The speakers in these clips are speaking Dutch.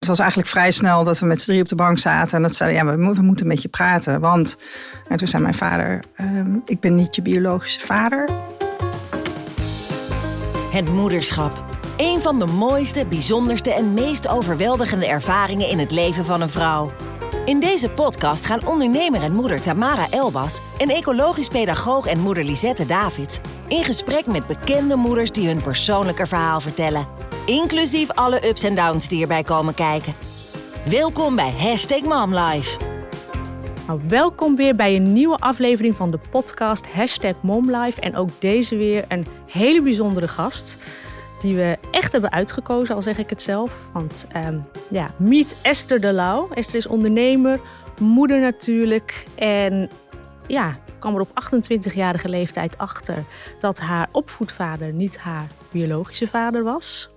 Het was eigenlijk vrij snel dat we met z'n drie op de bank zaten. En dat zeiden, ja, we, moeten met je praten. Want en toen zei mijn vader, ehm, ik ben niet je biologische vader. Het moederschap. Een van de mooiste, bijzonderste en meest overweldigende ervaringen in het leven van een vrouw. In deze podcast gaan ondernemer en moeder Tamara Elbas en ecologisch pedagoog en moeder Lisette Davids in gesprek met bekende moeders die hun persoonlijke verhaal vertellen. Inclusief alle ups en downs die erbij komen kijken. Welkom bij Hashtag MomLife. Nou, welkom weer bij een nieuwe aflevering van de podcast Hashtag MomLife. En ook deze weer een hele bijzondere gast die we echt hebben uitgekozen, al zeg ik het zelf. Want um, ja, meet Esther de Lauw. Esther is ondernemer, moeder natuurlijk. En ja, kwam er op 28-jarige leeftijd achter dat haar opvoedvader niet haar biologische vader was.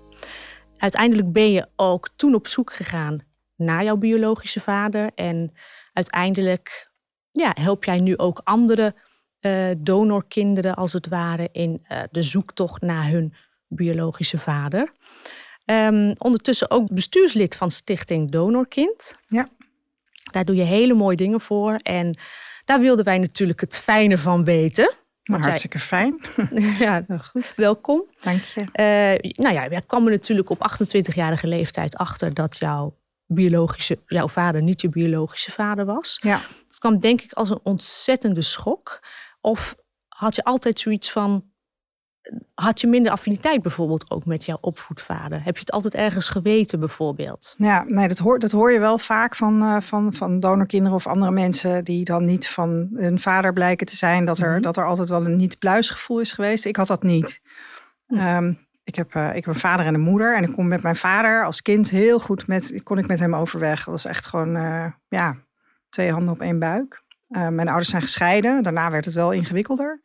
Uiteindelijk ben je ook toen op zoek gegaan naar jouw biologische vader. En uiteindelijk ja, help jij nu ook andere uh, donorkinderen, als het ware, in uh, de zoektocht naar hun biologische vader. Um, ondertussen ook bestuurslid van Stichting Donorkind. Ja. Daar doe je hele mooie dingen voor. En daar wilden wij natuurlijk het fijne van weten. Maar hartstikke jij... fijn. ja, goed. Welkom. Dank je. Uh, nou ja, jij kwam er natuurlijk op 28-jarige leeftijd achter dat jouw biologische, jouw vader niet je biologische vader was. Ja. Dat kwam denk ik als een ontzettende schok. Of had je altijd zoiets van, had je minder affiniteit bijvoorbeeld ook met jouw opvoedvader? Heb je het altijd ergens geweten bijvoorbeeld? Ja, nee, dat hoor, dat hoor je wel vaak van, uh, van, van donorkinderen of andere mensen die dan niet van hun vader blijken te zijn. Dat er, mm -hmm. dat er altijd wel een niet-pluisgevoel is geweest. Ik had dat niet. Mm. Um, ik heb, uh, ik heb een vader en een moeder. En ik kon met mijn vader als kind heel goed met, kon ik met hem overweg. Dat was echt gewoon, uh, ja, twee handen op één buik. Mijn ouders zijn gescheiden. Daarna werd het wel ingewikkelder.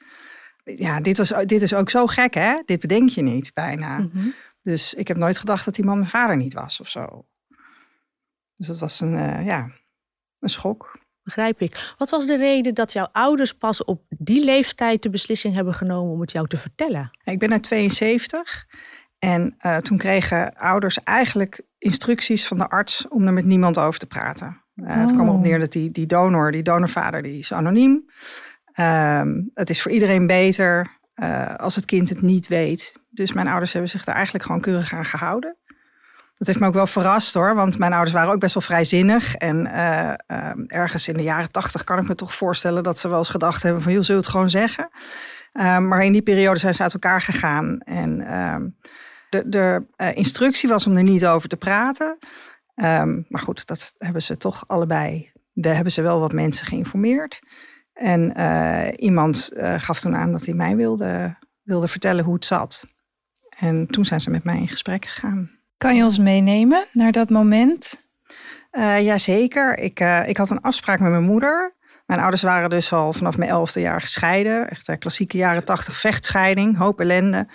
Ja, dit, was, dit is ook zo gek, hè? Dit bedenk je niet bijna. Mm -hmm. Dus ik heb nooit gedacht dat die man mijn vader niet was of zo. Dus dat was een, ja, een schok. Begrijp ik. Wat was de reden dat jouw ouders pas op die leeftijd de beslissing hebben genomen om het jou te vertellen? Ik ben uit 72 en uh, toen kregen ouders eigenlijk instructies van de arts om er met niemand over te praten. Uh, oh. Het kwam erop neer dat die, die donor, die donorvader, die is anoniem. Um, het is voor iedereen beter uh, als het kind het niet weet. Dus mijn ouders hebben zich daar eigenlijk gewoon keurig aan gehouden. Dat heeft me ook wel verrast hoor, want mijn ouders waren ook best wel vrijzinnig. En uh, uh, ergens in de jaren tachtig kan ik me toch voorstellen dat ze wel eens gedacht hebben van, joh, zul je het gewoon zeggen? Uh, maar in die periode zijn ze uit elkaar gegaan. En ehm, de, de uh, instructie was om er niet over te praten. Maar goed, dat hebben ze toch allebei. Daar hebben ze wel wat mensen geïnformeerd. En uh, iemand uh, gaf toen aan dat hij mij wilde, wilde vertellen hoe het zat. En toen zijn ze met mij in gesprek gegaan. Kan je ons meenemen naar dat moment? Uh, Jazeker. Ik, ik had een afspraak met mijn moeder. Mijn ouders waren dus al vanaf mijn elfde jaar gescheiden. Echt klassieke jaren tachtig vechtscheiding, hoop ellende.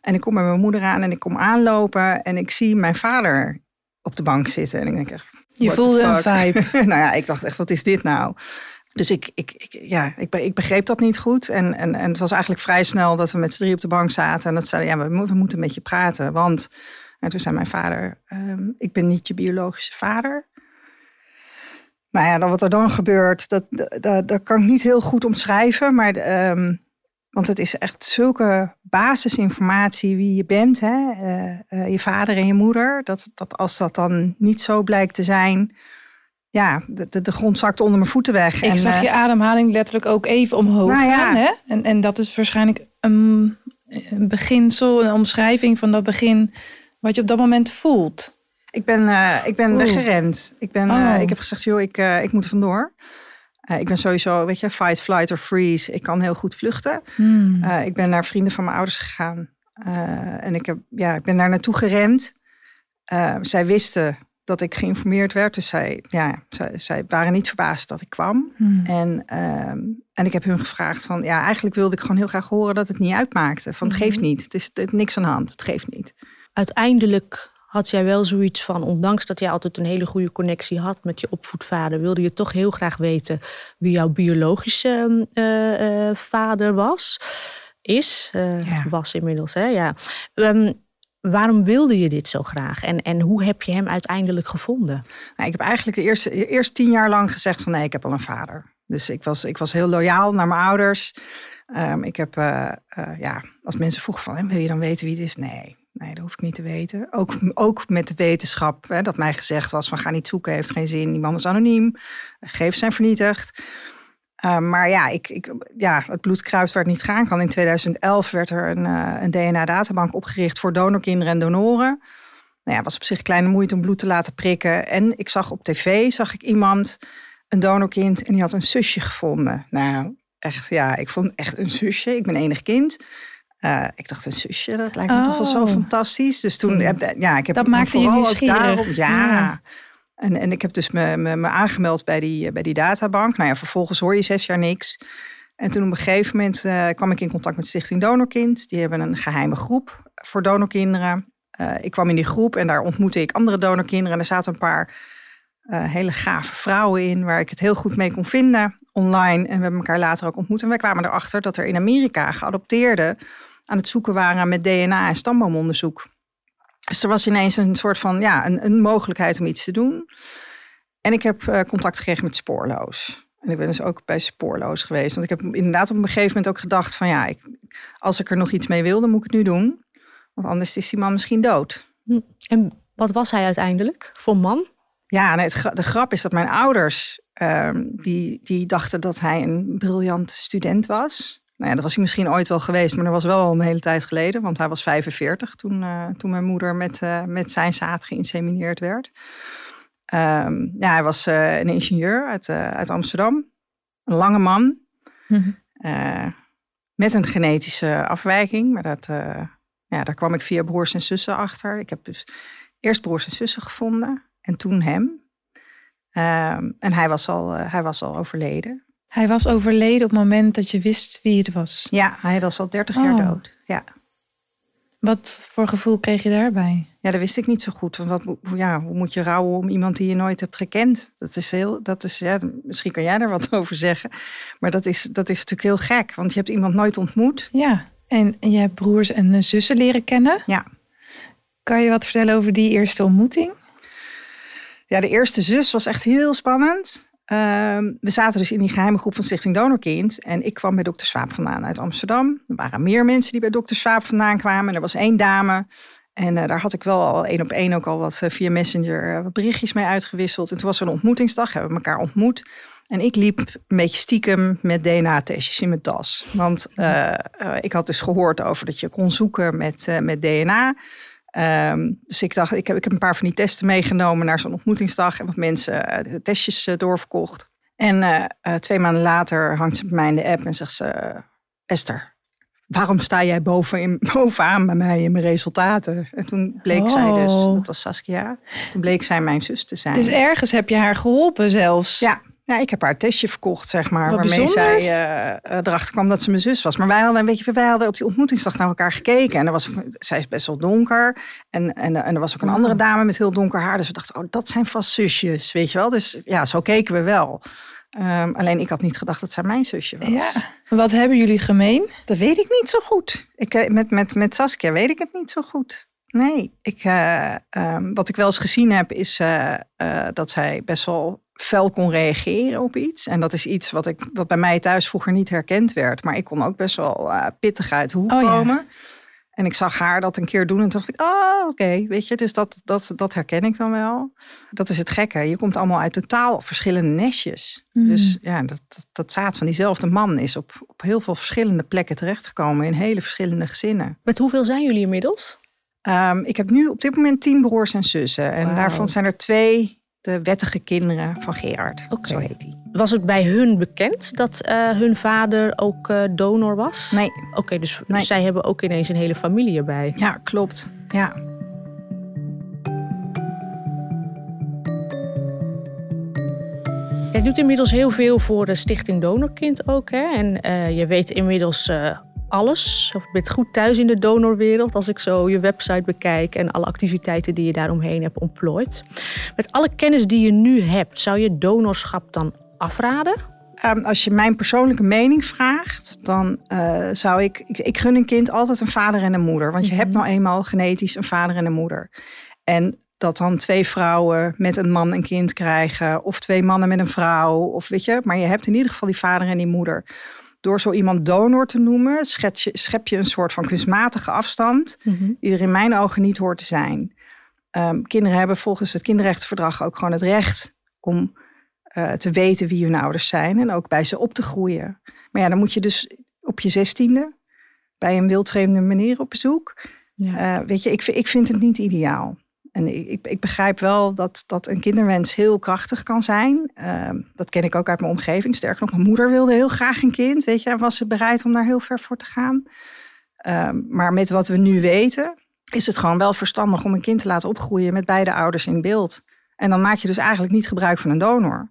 En ik kom met mijn moeder aan en ik kom aanlopen en ik zie mijn vader op de bank zitten. En ik denk echt, Je voelde een vibe. nou ja, ik dacht echt, wat is dit nou? Dus ik, ik, ik, ja, ik, ik begreep dat niet goed. En, en, en het was eigenlijk vrij snel dat we met z'n drie op de bank zaten. En dat zeiden, ja, we, we moeten met je praten. Want en toen zei mijn vader, um, ik ben niet je biologische vader. Nou ja, dan wat er dan gebeurt, dat, dat, kan ik niet heel goed omschrijven. Maar, um, want het is echt zulke basisinformatie wie je bent. Hè? Uh, uh, je vader en je moeder. Dat, dat als dat dan niet zo blijkt te zijn... Ja, de, de grond zakt onder mijn voeten weg. Ik en, zag uh, je ademhaling letterlijk ook even omhoog nou ja. gaan. Hè? En, en dat is waarschijnlijk een, een beginsel, een omschrijving van dat begin wat je op dat moment voelt? Ik ben, uh, ik ben weggerend. Ik, ben, uh, oh. ik heb gezegd, joh, ik, uh, ik moet er vandoor. ik ben sowieso, weet je, fight, flight or freeze. Ik kan heel goed vluchten. Hmm. ik ben naar vrienden van mijn ouders gegaan. en ik, heb, ja, ik ben daar naartoe gerend. zij wisten dat ik geïnformeerd werd. Dus zij, ja, zij, zij waren niet verbaasd dat ik kwam. Hmm. En, en ik heb hun gevraagd van... Ja, eigenlijk wilde ik gewoon heel graag horen dat het niet uitmaakte. Van, het Hmm. geeft niet. Het is, het niks aan de hand. Het geeft niet uiteindelijk had jij wel zoiets van, ondanks dat jij altijd een hele goede connectie had met je opvoedvader, wilde je toch heel graag weten wie jouw biologische uh, uh, vader was. Is, uh, ja. was inmiddels, hè? Ja. Um, waarom wilde je dit zo graag? En, en hoe heb je hem uiteindelijk gevonden? Nou, ik heb eigenlijk de eerste, eerst tien jaar lang gezegd van nee, ik heb al een vader. Dus ik was, ik was heel loyaal naar mijn ouders. Ehm, ik heb, uh, ja, als mensen vroegen van, wil je dan weten wie het is? Nee, nee, dat hoef ik niet te weten. Ook, ook met de wetenschap, hè, dat mij gezegd was van, ga niet zoeken, heeft geen zin. Die man is anoniem, gegevens zijn vernietigd. Ehm, maar ja, ik, ik, ja, het bloed kruipt waar het niet gaan kan. In 2011 werd er een, uh, een DNA-databank opgericht voor donorkinderen en donoren. Nou ja, was op zich kleine moeite om bloed te laten prikken. En ik zag op tv, zag ik iemand, een donorkind, en die had een zusje gevonden. Nou, echt, ja, ik vond echt een zusje. Ik ben enig kind. Uh, ik dacht, een zusje, dat lijkt me oh. toch wel zo oh. fantastisch. Dus toen, ja, ik heb dat maakte vooral je ook daarom, ja. ja. En, en ik heb dus me, me, me aangemeld bij die, bij die databank. Nou ja, vervolgens hoor je zes jaar niks. En toen op een gegeven moment uh, kwam ik in contact met Stichting Donorkind. Die hebben een geheime groep voor donorkinderen. Uh, ik kwam in die groep en daar ontmoette ik andere donorkinderen. En er zaten een paar hele gave vrouwen in waar ik het heel goed mee kon vinden online. En we hebben elkaar later ook ontmoet. En wij kwamen erachter dat er in Amerika geadopteerden aan het zoeken waren met DNA en stamboomonderzoek. Dus er was ineens een soort van ja, een, een mogelijkheid om iets te doen. En ik heb uh, contact gekregen met Spoorloos. En ik ben dus ook bij Spoorloos geweest. Want ik heb inderdaad op een gegeven moment ook gedacht van ja, ik, als ik er nog iets mee wil, dan moet ik het nu doen. Want anders is die man misschien dood. Hm. En wat was hij uiteindelijk voor man? Ja, nee, het, de grap is dat mijn ouders, um, die, die dachten dat hij een briljant student was. Nou ja, dat was hij misschien ooit wel geweest, maar dat was wel al een hele tijd geleden. Want hij was 45 toen, uh, toen mijn moeder met, uh, met zijn zaad geïnsemineerd werd. Um, ja, hij was uh, een ingenieur uit, uit Amsterdam. Een lange man. Mm -hmm. met een genetische afwijking. Maar dat, ja, daar kwam ik via broers en zussen achter. Ik heb dus eerst broers en zussen gevonden en toen hem. Um, en hij was, al, hij was al overleden. Hij was overleden op het moment dat je wist wie het was. Ja, hij was al 30 jaar oh. dood. Ja. Wat voor gevoel kreeg je daarbij? Ja, dat wist ik niet zo goed. Wat, ja, hoe moet je rouwen om iemand die je nooit hebt gekend? Dat is heel, dat is, ja, misschien kan jij daar wat over zeggen. Maar dat is, dat is natuurlijk heel gek, want je hebt iemand nooit ontmoet. Ja, en, en je hebt broers en zussen leren kennen. Ja. Kan je wat vertellen over die eerste ontmoeting? Ja, de eerste zus was echt heel spannend. Um, we zaten dus in die geheime groep van Stichting Donorkind. En ik kwam bij dokter Swaap vandaan uit Amsterdam. Er waren meer mensen die bij dokter Swaap vandaan kwamen. Er was één dame. En uh, daar had ik wel al één op één ook al wat uh, via Messenger uh, wat berichtjes mee uitgewisseld. En toen was er een ontmoetingsdag, hebben we elkaar ontmoet. En ik liep een beetje stiekem met DNA-testjes in mijn tas. Want ik had dus gehoord over dat je kon zoeken met, met DNA. Um, dus ik dacht, ik heb, ik heb een paar van die testen meegenomen naar zo'n ontmoetingsdag en wat mensen uh, de testjes uh, doorverkocht. En uh, twee maanden later hangt ze bij mij in de app en zegt ze: Esther, waarom sta jij boven bovenaan bij mij in mijn resultaten? En toen bleek zij dus, oh. dat was Saskia, toen bleek zij mijn zus te zijn. Dus ergens heb je haar geholpen zelfs? Ja, ja, ik heb haar testje verkocht, zeg maar. waarmee zij uh, erachter kwam dat ze mijn zus was. Maar wij hadden, weet je, wij hadden op die ontmoetingsdag naar elkaar gekeken. En er was, zij is best wel donker. En, en, en er was ook een andere dame met heel donker haar. Dus we dachten, oh, dat zijn vast zusjes, weet je wel. Dus ja, zo keken we wel. Um, alleen ik had niet gedacht dat zij mijn zusje was. Ja. Wat hebben jullie gemeen? Dat weet ik niet zo goed. Ik, eh, met, met, met Saskia weet ik het niet zo goed. Nee, ik, uh, um, wat ik wel eens gezien heb, is uh, dat zij best wel fel kon reageren op iets. En dat is iets wat, ik, wat bij mij thuis vroeger niet herkend werd. Maar ik kon ook best wel uh, pittig uit de hoek oh, komen. Ja. En ik zag haar dat een keer doen en dacht ik, oh oké, weet je, dus dat, dat, dat herken ik dan wel. Dat is het gekke. Je komt allemaal uit totaal verschillende nestjes. Mm. Dus ja, dat, dat, dat, zaad van diezelfde man is op, op heel veel verschillende plekken terechtgekomen in hele verschillende gezinnen. Met hoeveel zijn jullie inmiddels? Um, ik heb nu op dit moment tien broers en zussen. En wow. daarvan zijn er twee de wettige kinderen van Gerard. Okay. Zo heet hij. Was het bij hun bekend dat uh, hun vader ook uh, donor was? Nee. Oké, okay, dus nee. zij hebben ook ineens een hele familie erbij. Ja, klopt. Ja. Je doet inmiddels heel veel voor de Stichting Donorkind ook. Hè? En uh, je weet inmiddels alles. Of je bent goed thuis in de donorwereld als ik zo je website bekijk en alle activiteiten die je daaromheen hebt ontplooid. Met alle kennis die je nu hebt, zou je donorschap dan afraden? ehm, als je mijn persoonlijke mening vraagt, dan uh, zou ik, ik, ik. gun een kind altijd een vader en een moeder. Want je hebt nou eenmaal genetisch een vader en een moeder. En dat dan twee vrouwen met een man een kind krijgen, of twee mannen met een vrouw, of weet je, maar je hebt in ieder geval die vader en die moeder. Door zo iemand donor te noemen, schep je, schep je een soort van kunstmatige afstand, die er in mijn ogen niet hoort te zijn. Um, kinderen hebben volgens het kinderrechtenverdrag ook gewoon het recht om uh, te weten wie hun ouders zijn en ook bij ze op te groeien. Maar ja, dan moet je dus op je zestiende bij een wildvreemde meneer op bezoek. Ja. Uh, weet je, ik, ik vind het niet ideaal. En ik, ik, begrijp wel dat, dat een kinderwens heel krachtig kan zijn. Uh, dat ken ik ook uit mijn omgeving. Sterker nog, mijn moeder wilde heel graag een kind. Weet je, en was ze bereid om daar heel ver voor te gaan. Uh, maar met wat we nu weten, is het gewoon wel verstandig om een kind te laten opgroeien met beide ouders in beeld. En dan maak je dus eigenlijk niet gebruik van een donor.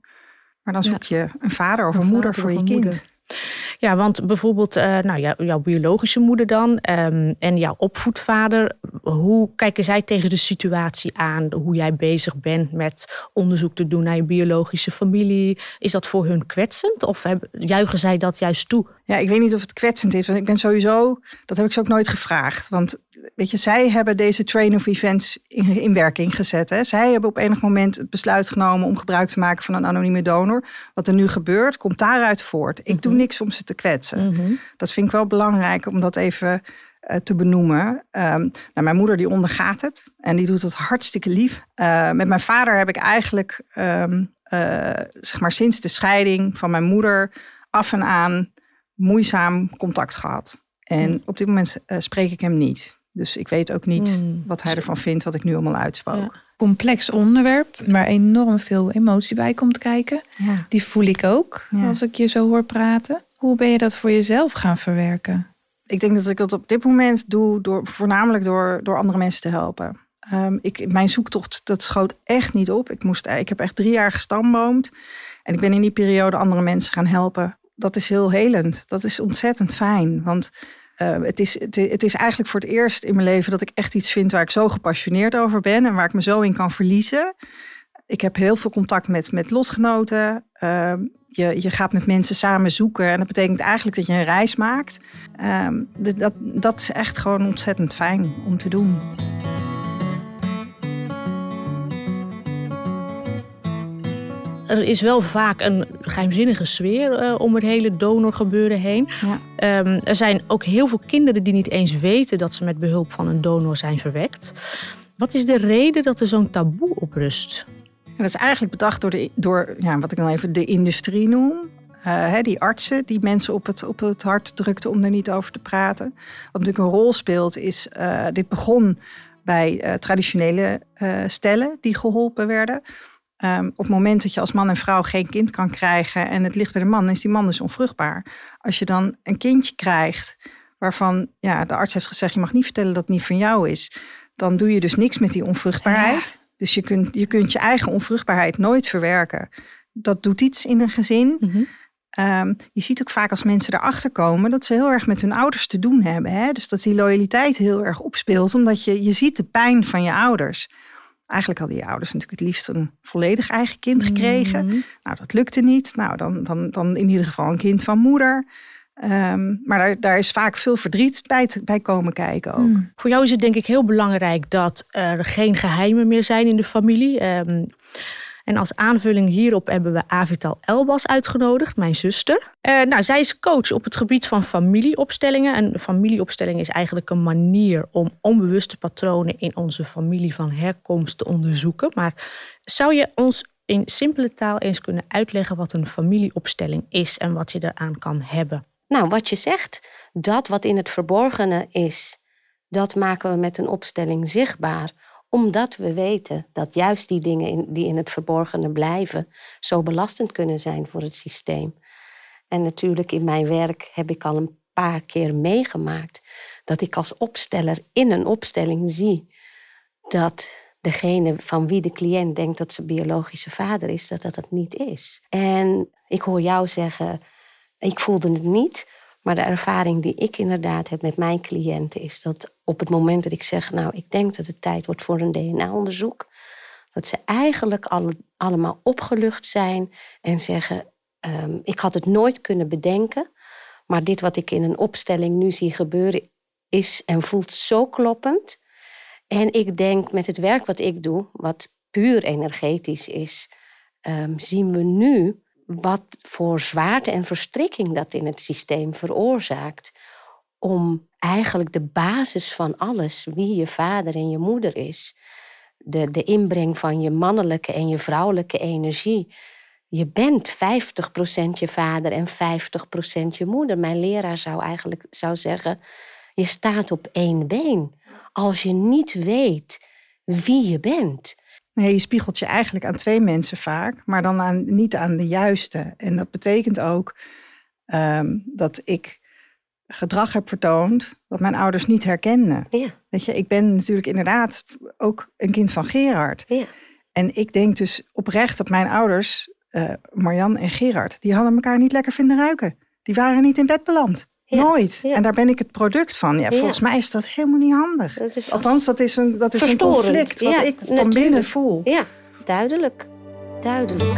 Maar dan zoek je een vader of een, moeder voor je kind. Ja, want bijvoorbeeld uh, nou, jou, jouw biologische moeder dan um, en jouw opvoedvader. Hoe kijken zij tegen de situatie aan? Hoe jij bezig bent met onderzoek te doen naar je biologische familie? Is dat voor hun kwetsend of hebben, juichen zij dat juist toe? Ja, ik weet niet of het kwetsend is. Want ik ben sowieso, dat heb ik ze ook nooit gevraagd. Want weet je, zij hebben deze train of events in, in werking gezet. Hè. Zij hebben op enig moment het besluit genomen om gebruik te maken van een anonieme donor. Wat er nu gebeurt, komt daaruit voort. Ik doe mhm. niks om ze te kwetsen. Mhm. Dat vind ik wel belangrijk om dat even uh, te benoemen. Um, nou, mijn moeder die ondergaat het en die doet het hartstikke lief. Uh, met mijn vader heb ik eigenlijk, um, uh, zeg maar sinds de scheiding van mijn moeder af en aan moeizaam contact gehad. En op dit moment spreek ik hem niet. Dus ik weet ook niet mm. wat hij ervan vindt, wat ik nu allemaal uitspook. Complex onderwerp, waar enorm veel emotie bij komt kijken. Ja. Die voel ik ook als ik je zo hoor praten. Hoe ben je dat voor jezelf gaan verwerken? Ik denk dat ik dat op dit moment doe door, voornamelijk door, door andere mensen te helpen. Um, ik, mijn zoektocht dat schoot echt niet op. Ik, moest, ik heb echt drie jaar gestamboomd. En ik ben in die periode andere mensen gaan helpen. Dat is heel helend. Dat is ontzettend fijn. Want uh, het, is, het, is eigenlijk voor het eerst in mijn leven dat ik echt iets vind waar ik zo gepassioneerd over ben en waar ik me zo in kan verliezen. Ik heb heel veel contact met, met lotgenoten. Uh, je, je gaat met mensen samen zoeken en dat betekent eigenlijk dat je een reis maakt. Uh, dat, dat is echt gewoon ontzettend fijn om te doen. Er is wel vaak een geheimzinnige sfeer uh, om het hele donorgebeuren heen. Ja. Um, er zijn ook heel veel kinderen die niet eens weten dat ze met behulp van een donor zijn verwekt. Wat is de reden dat er zo'n taboe op rust? dat is eigenlijk bedacht door, de, door ja, wat ik dan even de industrie noem. Uh, die artsen die mensen op het, op het hart drukten om er niet over te praten. Wat natuurlijk een rol speelt is, uh, dit begon bij uh, traditionele stellen die geholpen werden. Um, op het moment dat je als man en vrouw geen kind kan krijgen en het ligt bij de man, is die man dus onvruchtbaar. Als je dan een kindje krijgt waarvan ja, de arts heeft gezegd, je mag niet vertellen dat het niet van jou is, dan doe je dus niks met die onvruchtbaarheid. Dus je kunt, je kunt je eigen onvruchtbaarheid nooit verwerken. Dat doet iets in een gezin. Mm je ziet ook vaak als mensen erachter komen dat ze heel erg met hun ouders te doen hebben. Hè? Dus dat die loyaliteit heel erg opspeelt, omdat je, je ziet de pijn van je ouders. Eigenlijk hadden je ouders natuurlijk het liefst een volledig eigen kind gekregen. Mhm. Nou, dat lukte niet. Nou, dan, dan, dan in ieder geval een kind van moeder. Um, maar daar, daar, is vaak veel verdriet bij, bij komen kijken ook. Hmm. Voor jou is het denk ik heel belangrijk dat er geen geheimen meer zijn in de familie. Um, en als aanvulling hierop hebben we Avital Elbas uitgenodigd, mijn zuster. Uh, nou, zij is coach op het gebied van familieopstellingen. En familieopstelling is eigenlijk een manier om onbewuste patronen in onze familie van herkomst te onderzoeken. Maar zou je ons in simpele taal eens kunnen uitleggen wat een familieopstelling is en wat je eraan kan hebben? Nou, wat je zegt, dat wat in het verborgene is, dat maken we met een opstelling zichtbaar omdat we weten dat juist die dingen in, die in het verborgene blijven zo belastend kunnen zijn voor het systeem. En natuurlijk in mijn werk heb ik al een paar keer meegemaakt dat ik als opsteller in een opstelling zie dat degene van wie de cliënt denkt dat ze biologische vader is, dat dat het niet is. En ik hoor jou zeggen, ik voelde het niet, maar de ervaring die ik inderdaad heb met mijn cliënten is dat op het moment dat ik zeg, nou, ik denk dat het tijd wordt voor een DNA-onderzoek, dat ze eigenlijk alle, allemaal opgelucht zijn en zeggen, ehm, ik had het nooit kunnen bedenken. Maar dit wat ik in een opstelling nu zie gebeuren, is en voelt zo kloppend. En ik denk met het werk wat ik doe, wat puur energetisch is, ehm, zien we nu wat voor zwaarte en verstrikking dat in het systeem veroorzaakt. Om eigenlijk de basis van alles, wie je vader en je moeder is, de, de inbreng van je mannelijke en je vrouwelijke energie. Je bent 50% je vader en 50% je moeder. Mijn leraar zou eigenlijk zou zeggen: je staat op één been. Als je niet weet wie je bent. Nee, je spiegelt je eigenlijk aan twee mensen vaak, maar dan aan, niet aan de juiste. En dat betekent ook ehm, dat ik gedrag heb vertoond wat mijn ouders niet herkenden. Ja. Weet je, ik ben natuurlijk inderdaad ook een kind van Gerard. Ja. En ik denk dus oprecht dat mijn ouders, uh, Marjan en Gerard, die hadden elkaar niet lekker vinden ruiken. Die waren niet in bed beland. Nooit. En daar ben ik het product van. Ja, volgens mij is dat helemaal niet handig. Dat is Althans, dat is een, dat is een conflict wat ik van binnen voel. Ja, duidelijk. Duidelijk.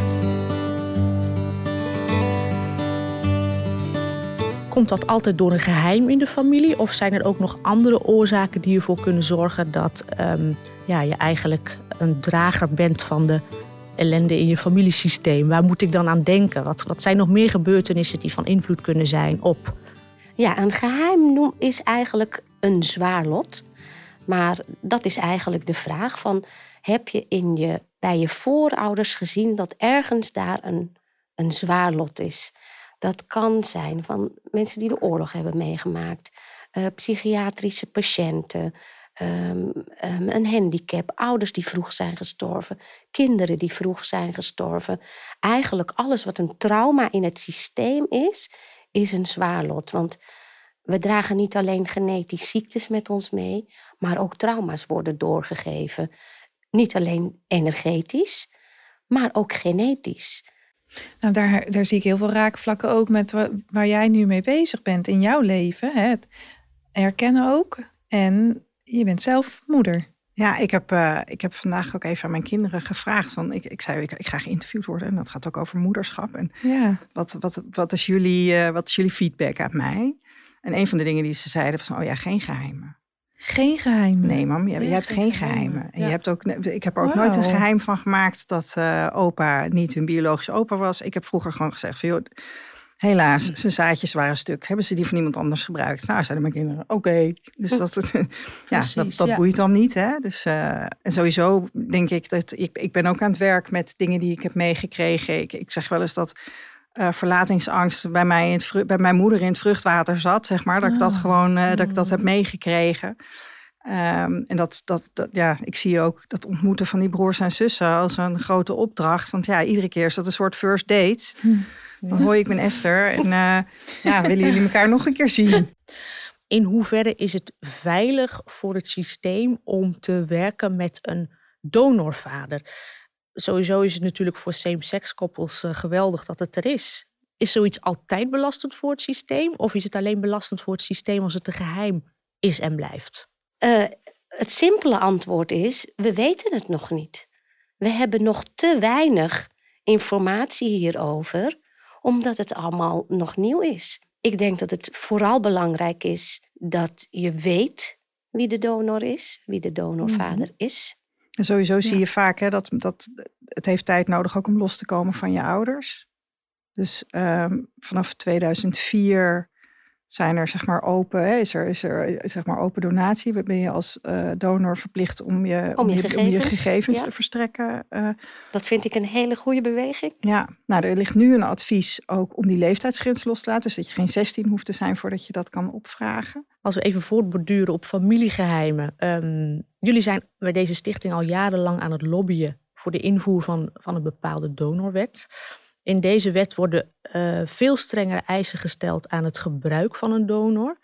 Komt dat altijd door een geheim in de familie? Of zijn er ook nog andere oorzaken die ervoor kunnen zorgen dat um, ja, je eigenlijk een drager bent van de ellende in je familiesysteem? Waar moet ik dan aan denken? Wat, wat zijn nog meer gebeurtenissen die van invloed kunnen zijn op ja, een geheim is eigenlijk een zwaar lot. Maar dat is eigenlijk de vraag van... heb je, in je bij je voorouders gezien dat ergens daar een, een zwaar lot is? Dat kan zijn van mensen die de oorlog hebben meegemaakt... Uh, psychiatrische patiënten, um, um, een handicap, ouders die vroeg zijn gestorven, kinderen die vroeg zijn gestorven. Eigenlijk alles wat een trauma in het systeem is, is een zwaar lot. Want we dragen niet alleen genetisch ziektes met ons mee, maar ook trauma's worden doorgegeven. Niet alleen energetisch, maar ook genetisch. Nou, daar, daar zie ik heel veel raakvlakken ook met waar, jij nu mee bezig bent in jouw leven. Hè? Het herkennen ook. En je bent zelf moeder. Ja, ik heb, uh, ik heb vandaag ook even aan mijn kinderen gevraagd. Van, ik, ik zei, ik, ik ga geïnterviewd worden en dat gaat ook over moederschap. En ja. wat, wat, wat, is jullie, uh, wat is jullie feedback aan mij? En een van de dingen die ze zeiden was, oh ja, geen geheimen. Geen geheimen? Nee, mam, je, hebt geen geheimen. En je hebt ook, ik heb er ook nooit een geheim van gemaakt dat uh, opa niet hun biologische opa was. Ik heb vroeger gewoon gezegd van, joh, helaas, hm. zijn zaadjes waren stuk. Hebben ze die van iemand anders gebruikt? Nou, zeiden mijn kinderen, oké. Dus dat, ja, dat, dat boeit dan niet. Hè? Dus, uh, en sowieso denk ik dat ik, ik ben ook aan het werk met dingen die ik heb meegekregen. Ik, ik zeg wel eens dat uh, verlatingsangst bij, mij in het, bij mijn moeder in het vruchtwater zat, zeg maar. Dat ik dat ah. gewoon uh, dat ik dat heb meegekregen. Um, en dat, dat, dat, ja, ik zie ook dat ontmoeten van die broers en zussen als een grote opdracht. Want ja, iedere keer is dat een soort first date. Hm. Hoi, ik ben Esther. En uh, ja, willen jullie elkaar nog een keer zien? In hoeverre is het veilig voor het systeem om te werken met een donorvader? sowieso is het natuurlijk voor same-sex koppels uh, geweldig dat het er is. Is zoiets altijd belastend voor het systeem? Of is het alleen belastend voor het systeem als het een geheim is en blijft? Uh, het simpele antwoord is: we weten het nog niet. We hebben nog te weinig informatie hierover, omdat het allemaal nog nieuw is. Ik denk dat het vooral belangrijk is dat je weet wie de donor is, wie de donorvader mm is. En sowieso zie je vaak hè, dat, dat het heeft tijd nodig ook om los te komen van je ouders. Dus um, vanaf 2004 zijn er zeg maar open, hè, is er, is er zeg maar open donatie. Ben je als uh, donor verplicht om je, om je, gegevens, om je gegevens te verstrekken. Uh, dat vind ik een hele goede beweging. Ja, nou er ligt nu een advies ook om die leeftijdsgrens los te laten. Dus dat je geen 16 hoeft te zijn voordat je dat kan opvragen. Als we even voortborduren op familiegeheimen. Um, jullie zijn bij deze stichting al jarenlang aan het lobbyen voor de invoer van, van een bepaalde donorwet. In deze wet worden uh, veel strengere eisen gesteld aan het gebruik van een donor.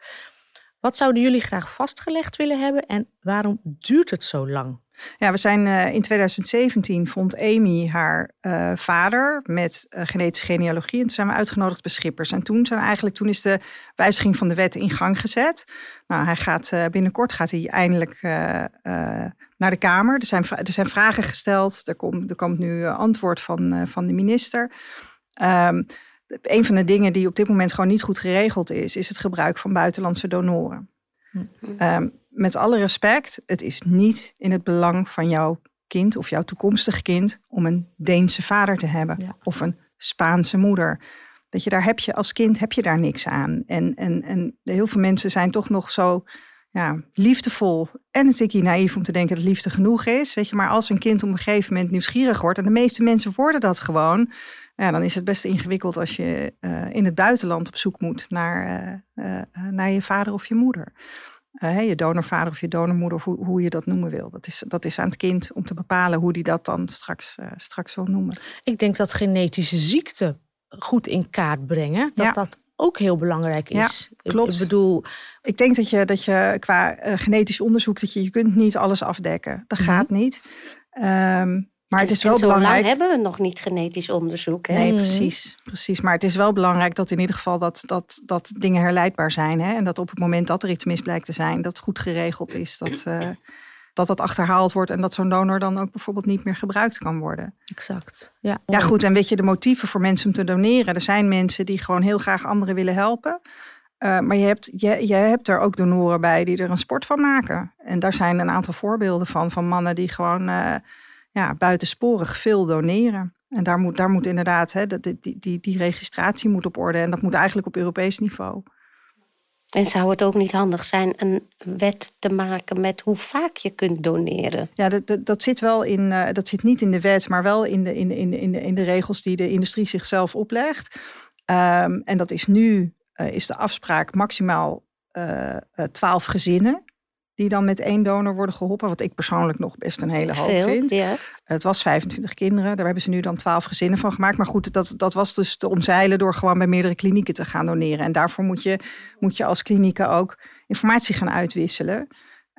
Wat zouden jullie graag vastgelegd willen hebben en waarom duurt het zo lang? Ja, we zijn uh, in 2017 vond Amy haar uh, vader met uh, genetische genealogie. En toen zijn we uitgenodigd bij Schippers. En toen, zijn eigenlijk, toen is de wijziging van de wet in gang gezet. Nou, hij gaat, binnenkort gaat hij eindelijk naar de Kamer. Er zijn, er zijn vragen gesteld. Er komt, er komt nu antwoord van, van de minister. Um, een van de dingen die op dit moment gewoon niet goed geregeld is, is het gebruik van buitenlandse donoren. Um, met alle respect, het is niet in het belang van jouw kind of jouw toekomstig kind om een Deense vader te hebben of een Spaanse moeder. Dat je daar heb je als kind heb je daar niks aan. En, en, en heel veel mensen zijn toch nog zo ja, liefdevol en een tikkie naïef om te denken dat liefde genoeg is. Weet je, maar als een kind op een gegeven moment nieuwsgierig wordt, en de meeste mensen worden dat gewoon, ja, dan is het best ingewikkeld als je uh, in het buitenland op zoek moet naar, uh, uh, naar je vader of je moeder. je donorvader of je donormoeder, hoe, hoe je dat noemen wil. Dat is, dat is aan het kind om te bepalen hoe die dat dan straks, straks wil noemen. Ik denk dat genetische ziekten goed in kaart brengen, dat dat ook heel belangrijk is. Ja, klopt. Ik bedoel, ik denk dat je, dat je qua uh, genetisch onderzoek, dat je, je kunt niet alles afdekken. Dat mhm. gaat niet. Um, maar het is wel belangrijk. Lang hebben we nog niet genetisch onderzoek. Hè? Nee, mhm. precies, precies. Maar het is wel belangrijk dat in ieder geval dat, dat, dat dingen herleidbaar zijn. Hè? En dat op het moment dat er iets mis blijkt te zijn, dat goed geregeld is. Dat, uh, dat dat achterhaald wordt en dat zo'n donor dan ook bijvoorbeeld niet meer gebruikt kan worden. Exact. Ja, ja goed. En weet je, de motieven voor mensen om te doneren. Er zijn mensen die gewoon heel graag anderen willen helpen. Uh, maar je hebt, je, je hebt er ook donoren bij die er een sport van maken. En daar zijn een aantal voorbeelden van, van mannen die gewoon uh, ja, buitensporig veel doneren. En daar moet, daar moet inderdaad, hè, die, die, die, die registratie moet op orde. En dat moet eigenlijk op Europees niveau. En zou het ook niet handig zijn een wet te maken met hoe vaak je kunt doneren? Ja, dat, dat, zit wel in, uh, dat zit niet in de wet, maar wel in de, in, in, in, de, in de regels die de industrie zichzelf oplegt. Um, en dat is nu, uh, is de afspraak maximaal uh, 12 gezinnen die dan met één donor worden geholpen. Wat ik persoonlijk nog best een hele hoop vind. Ja. Het was 25 kinderen, daar hebben ze nu dan 12 gezinnen van gemaakt. Maar goed, dat, dat was dus te omzeilen door gewoon bij meerdere klinieken te gaan doneren. En daarvoor moet je, moet je als klinieken ook informatie gaan uitwisselen.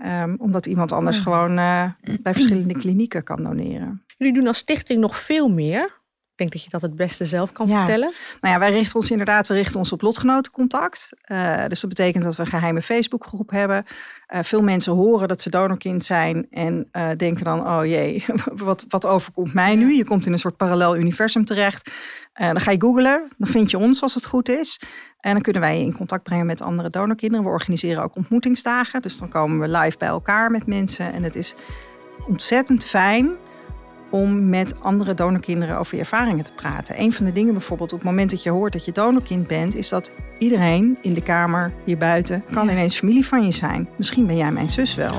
Um, omdat iemand anders gewoon uh, bij verschillende klinieken kan doneren. Jullie doen als stichting nog veel meer. Ik denk dat je dat het beste zelf kan vertellen. Nou ja, wij richten ons inderdaad, we richten ons op lotgenotencontact. Uh, dus dat betekent dat we een geheime Facebookgroep hebben. Uh, veel mensen horen dat ze donorkind zijn en uh, denken dan, oh jee, wat, wat overkomt mij nu? Je komt in een soort parallel universum terecht. dan ga je googlen, dan vind je ons als het goed is. En dan kunnen wij je in contact brengen met andere donorkinderen. We organiseren ook ontmoetingsdagen. Dus dan komen we live bij elkaar met mensen. En het is ontzettend fijn om met andere donorkinderen over je ervaringen te praten. Een van de dingen bijvoorbeeld op het moment dat je hoort dat je donorkind bent, is dat iedereen in de kamer, hier buiten, kan ineens familie van je zijn. Misschien ben jij mijn zus wel.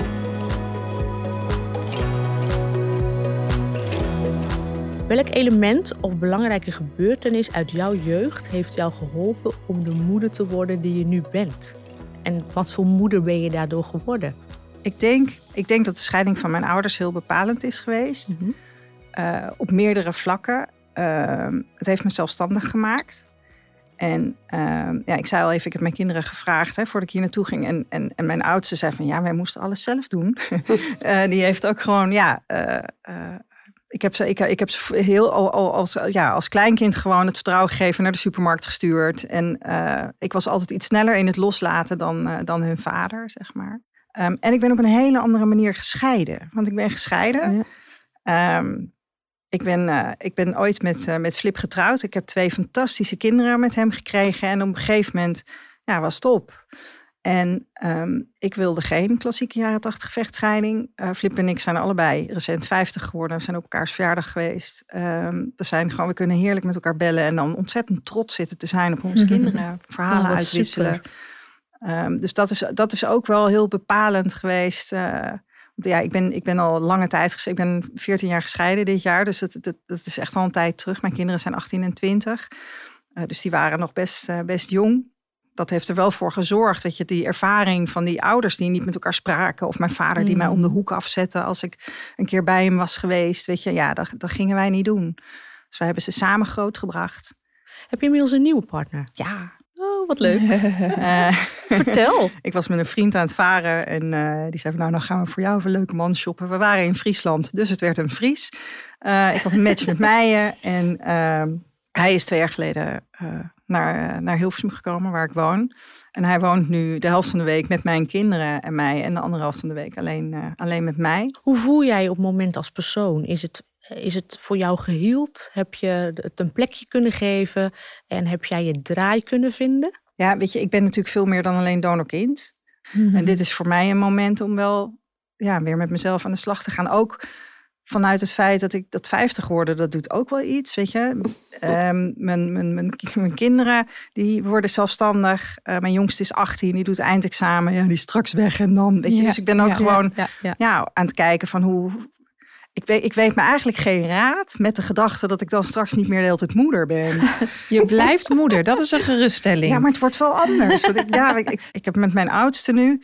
Welk element of belangrijke gebeurtenis uit jouw jeugd heeft jou geholpen om de moeder te worden die je nu bent? En wat voor moeder ben je daardoor geworden? Ik denk, ik denk dat de scheiding van mijn ouders heel bepalend is geweest. Mhm. Eh, op meerdere vlakken. Ehm, het heeft me zelfstandig gemaakt. En ehm, ja, ik zei al even, ik heb mijn kinderen gevraagd hè, voordat ik hier naartoe ging. En, en, en mijn oudste zei van ja, wij moesten alles zelf doen. uh, die heeft ook gewoon, ja, uh, ik heb ze, ik, ik heb ze heel al, al, als, ja, als kleinkind gewoon het vertrouwen gegeven naar de supermarkt gestuurd. En ik was altijd iets sneller in het loslaten dan, dan hun vader, zeg maar. Um, en ik ben op een hele andere manier gescheiden. Want ik ben gescheiden. Ja. Ik ben, uh, ik ben ooit met, uh, met Flip getrouwd. Ik heb twee fantastische kinderen met hem gekregen. En op een gegeven moment ja, was het op. En um, ik wilde geen klassieke jaren 80 vechtscheiding. Uh, Flip en ik zijn allebei recent 50 geworden. We zijn op elkaars verjaardag geweest. Um, we, zijn gewoon, we kunnen heerlijk met elkaar bellen. En dan ontzettend trots zitten te zijn op onze kinderen. Verhalen oh, uitwisselen. Um, dus dat is, dat is ook wel heel bepalend geweest ja, ik ben, ik ben al lange tijd. Ik ben 14 jaar gescheiden dit jaar. Dus dat, dat, dat is echt al een tijd terug. Mijn kinderen zijn 18 en 20. Uh, dus die waren nog best, uh, best jong. Dat heeft er wel voor gezorgd dat je die ervaring van die ouders die niet met elkaar spraken. Of mijn vader die mij om de mm. hoek afzette als ik een keer bij hem was geweest. Weet je, ja, dat, dat gingen wij niet doen. Dus wij hebben ze samen grootgebracht. Heb je inmiddels een nieuwe partner? Ja, wat leuk. Uh, Vertel. ik was met een vriend aan het varen en uh, die zei van nou, dan gaan we voor jou een leuke man shoppen. We waren in Friesland, dus het werd een Fries. Uh, ik had een match met Meijen en ehm, hij is twee jaar geleden naar, naar Hilversum gekomen, waar ik woon. En hij woont nu de helft van de week met mijn kinderen en mij en de andere helft van de week alleen, alleen met mij. Hoe voel jij op het moment als persoon? Is het is het voor jou geheeld? Heb je het een plekje kunnen geven? En heb jij je draai kunnen vinden? Ja, weet je, ik ben natuurlijk veel meer dan alleen donorkind. Mm En dit is voor mij een moment om wel ja, weer met mezelf aan de slag te gaan. Ook vanuit het feit dat ik dat 50 geworden, dat doet ook wel iets, weet je. Um, mijn, mijn, mijn, mijn, kinderen, die worden zelfstandig. Uh, mijn jongste is 18, die doet eindexamen. Ja, die is straks weg en dan, weet je. dus ik ben ook ja, gewoon ja, aan het kijken van hoe... Ik weet, ik weet me eigenlijk geen raad met de gedachte dat ik dan straks niet meer de hele tijd moeder ben. Je blijft moeder, dat is een geruststelling. Ja, maar het wordt wel anders. Want ik, ja, ik, ik heb met mijn oudste nu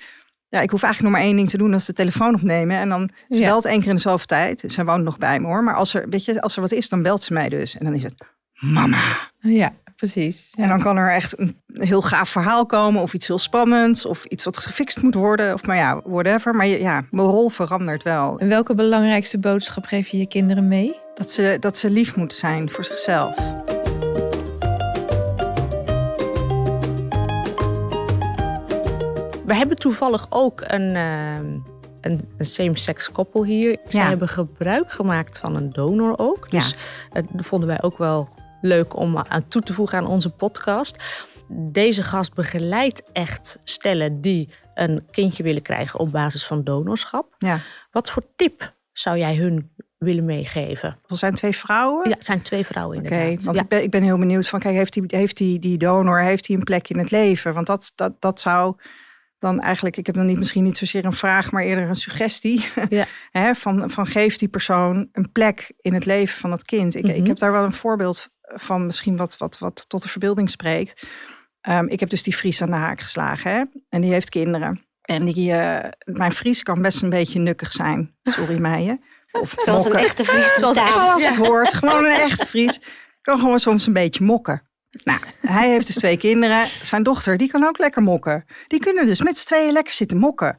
ja, ik hoef eigenlijk nog maar één ding te doen, als de telefoon opnemen. En dan, ze belt één keer in de zoveel tijd. Ze woont nog bij me hoor. Maar als er, weet je, als er wat is, dan belt ze mij dus. En dan is het, mama. Ja, precies. En dan kan er echt een heel gaaf verhaal komen. Of iets heel spannends. Of iets wat gefixt moet worden. Of maar ja, whatever. Maar ja, mijn rol verandert wel. En welke belangrijkste boodschap geef je je kinderen mee? Dat ze, dat ze lief moeten zijn voor zichzelf. We hebben toevallig ook een, uh, een, een same-sex koppel hier. Zij hebben gebruik gemaakt van een donor ook. Dus ja. dat vonden wij ook wel leuk om aan toe te voegen aan onze podcast. Deze gast begeleidt echt stellen die een kindje willen krijgen op basis van donorschap. Ja. Wat voor tip zou jij hun willen meegeven? Er zijn twee vrouwen? Ja, het zijn twee vrouwen inderdaad. Oké, want ik, ben, ik ben heel benieuwd van, kijk, heeft die, heeft die, die donor heeft die een plek in het leven? Want dat, dat, dat zou dan eigenlijk, ik heb dan niet misschien niet zozeer een vraag, maar eerder een suggestie. Ja. van, van geeft die persoon een plek in het leven van het kind. Ik, ik mhm. heb daar wel een voorbeeld van, misschien wat, wat, wat tot de verbeelding spreekt. Ehm, ik heb dus die Fries aan de haak geslagen hè? en die heeft kinderen. En die, uh, mijn Fries kan best een beetje nukkig zijn. Sorry Meijen. Of Zoals een echte Fries. Zoals, zoals het hoort. Gewoon een echte Fries. Kan gewoon soms een beetje mokken. Nou, hij heeft dus twee kinderen. Zijn dochter, die kan ook lekker mokken. Die kunnen dus met z'n tweeën lekker zitten mokken.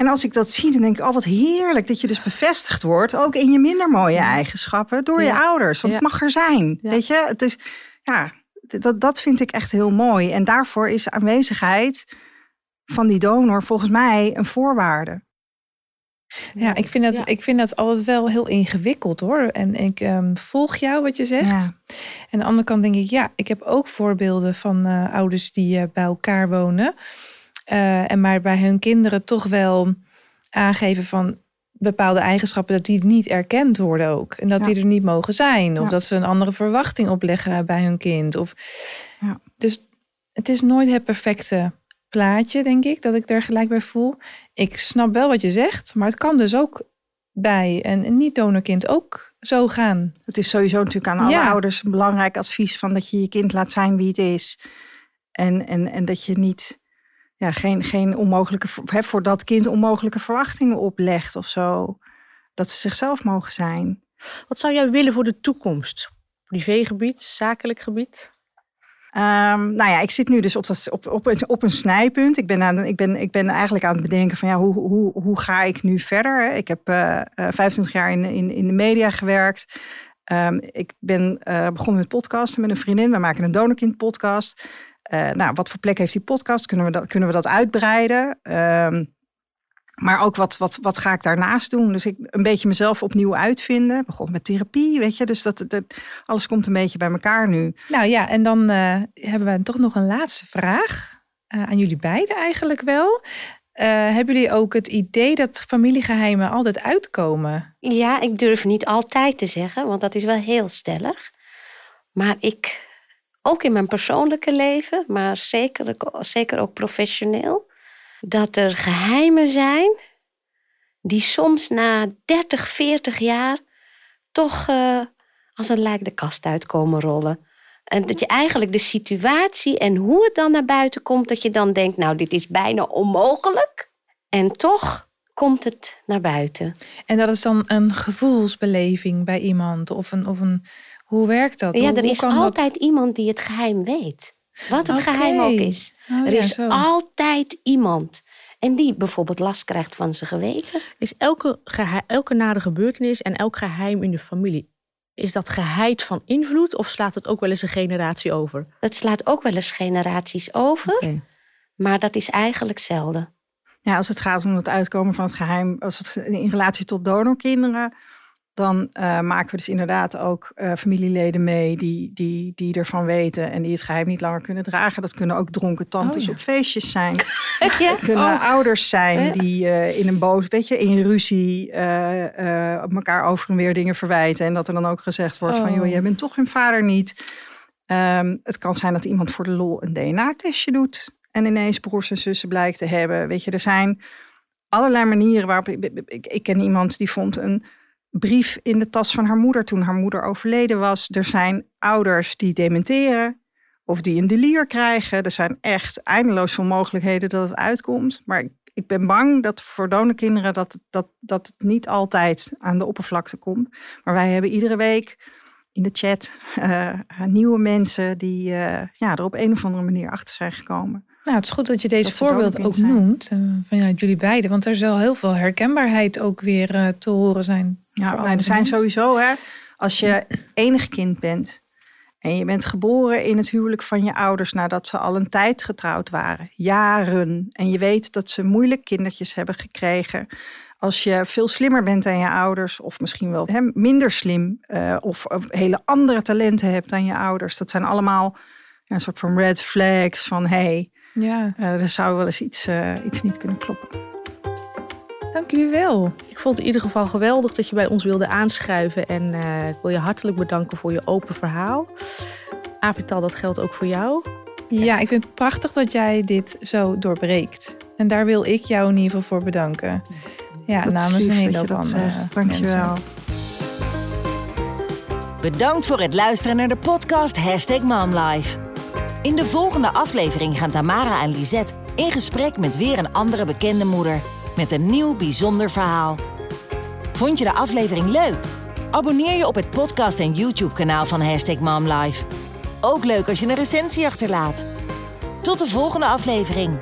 En als ik dat zie, dan denk ik, oh wat heerlijk dat je dus bevestigd wordt, ook in je minder mooie eigenschappen, door je ouders. Want het mag er zijn, weet je. Het is, ja, dat, dat vind ik echt heel mooi. En daarvoor is aanwezigheid van die donor volgens mij een voorwaarde. Ja, ik vind, dat, ik vind dat altijd wel heel ingewikkeld hoor. En ik um, volg jou wat je zegt. Ja. En aan de andere kant denk ik, ja, ik heb ook voorbeelden van uh, ouders die uh, bij elkaar wonen. Uh, en maar bij hun kinderen toch wel aangeven van bepaalde eigenschappen dat die niet erkend worden ook. En dat die er niet mogen zijn. Of dat ze een andere verwachting opleggen bij hun kind. Of, Dus het is nooit het perfecte plaatje, denk ik, dat ik er gelijk bij voel. Ik snap wel wat je zegt, maar het kan dus ook bij een niet-donorkind ook zo gaan. Het is sowieso natuurlijk aan alle ouders een belangrijk advies van dat je je kind laat zijn wie het is. En, en, en dat je niet, ja, geen, geen onmogelijke, hè, voor dat kind onmogelijke verwachtingen oplegt of zo. Dat ze zichzelf mogen zijn. Wat zou jij willen voor de toekomst? Privégebied, zakelijk gebied? Um, nou ja, ik zit nu dus op, dat, op, op, op een snijpunt. Ik ben, aan, ik, ben, ik ben eigenlijk aan het bedenken van ja, hoe, hoe, hoe ga ik nu verder? Ik heb uh, uh, 25 jaar in, in, in de media gewerkt. Um, ik ben uh, begonnen met podcasten met een vriendin. We maken een donorkind podcast. Uh, nou, wat voor plek heeft die podcast? Kunnen we dat, kunnen we dat uitbreiden? Um, maar ook wat, wat, wat ga ik daarnaast doen? Dus ik een beetje mezelf opnieuw uitvinden. Begon met therapie, weet je. Dus dat, dat, alles komt een beetje bij elkaar nu. Nou ja, en dan uh, hebben we toch nog een laatste vraag. Uh, aan jullie beiden eigenlijk wel. Uh, hebben jullie ook het idee dat familiegeheimen altijd uitkomen? Ja, ik durf niet altijd te zeggen, want dat is wel heel stellig. Maar ik, ook in mijn persoonlijke leven, maar zeker, zeker ook professioneel dat er geheimen zijn die soms na 30, 40 jaar toch uh, als een lijk de kast uitkomen rollen. En dat je eigenlijk de situatie en hoe het dan naar buiten komt, dat je dan denkt, nou, dit is bijna onmogelijk. En toch komt het naar buiten. En dat is dan een gevoelsbeleving bij iemand? Of een, of een hoe werkt dat? Ja, er is altijd iemand die het geheim weet. Wat het geheim ook is. Oh, er is altijd iemand. En die bijvoorbeeld last krijgt van zijn geweten. Is elke, elke nare gebeurtenis en elk geheim in de familie, is dat geheid van invloed of slaat het ook wel eens een generatie over? Het slaat ook wel eens generaties over, maar dat is eigenlijk zelden. Ja, als het gaat om het uitkomen van het geheim, als het in relatie tot donorkinderen, dan uh, maken we dus inderdaad ook uh, familieleden mee die, die, die ervan weten en die het geheim niet langer kunnen dragen. Dat kunnen ook dronken tantes oh, ja. op feestjes zijn. ja? Het kunnen oh. ouders zijn die uh, in een boos, weet je, in ruzie op elkaar over en weer dingen verwijten. En dat er dan ook gezegd wordt oh. van, joh, jij bent toch hun vader niet. Um, het kan zijn dat iemand voor de lol een DNA-testje doet en ineens broers en zussen blijkt te hebben. Weet je, er zijn allerlei manieren waarop ik, ik, ik ken iemand die vond een brief in de tas van haar moeder toen haar moeder overleden was. Er zijn ouders die dementeren of die een delier krijgen. Er zijn echt eindeloos veel mogelijkheden dat het uitkomt. Maar ik, ik ben bang dat voor donorkinderen dat, dat, dat het niet altijd aan de oppervlakte komt. Maar wij hebben iedere week in de chat uh, nieuwe mensen die uh, ja, er op een of andere manier achter zijn gekomen. Nou, het is goed dat je deze voorbeeld ook noemt uh, vanuit jullie beiden, want er zal heel veel herkenbaarheid ook weer te horen zijn. Ja, nou, er zijn sowieso, hè, als je enig kind bent en je bent geboren in het huwelijk van je ouders nadat ze al een tijd getrouwd waren, jaren, en je weet dat ze moeilijk kindertjes hebben gekregen. Als je veel slimmer bent dan je ouders, of misschien wel hè, minder slim, uh, of, of, hele andere talenten hebt dan je ouders, dat zijn allemaal ja, een soort van red flags van hé, hey, ja. Uh, er zou wel eens iets, uh, iets niet kunnen kloppen. Dank jullie wel. Ik vond het in ieder geval geweldig dat je bij ons wilde aanschuiven. En uh, ik wil je hartelijk bedanken voor je open verhaal. Avital, dat geldt ook voor jou. Ja, ik vind het prachtig dat jij dit zo doorbreekt. En daar wil ik jou in ieder geval voor bedanken. Ja, dat namens een hele hoop andere Dank je wel. Bedankt voor het luisteren naar de podcast Hashtag MomLife. In de volgende aflevering gaan Tamara en Lisette in gesprek met weer een andere bekende moeder met een nieuw bijzonder verhaal. Vond je de aflevering leuk? Abonneer je op het podcast en YouTube kanaal van Hashtag MomLife. Ook leuk als je een recensie achterlaat. Tot de volgende aflevering.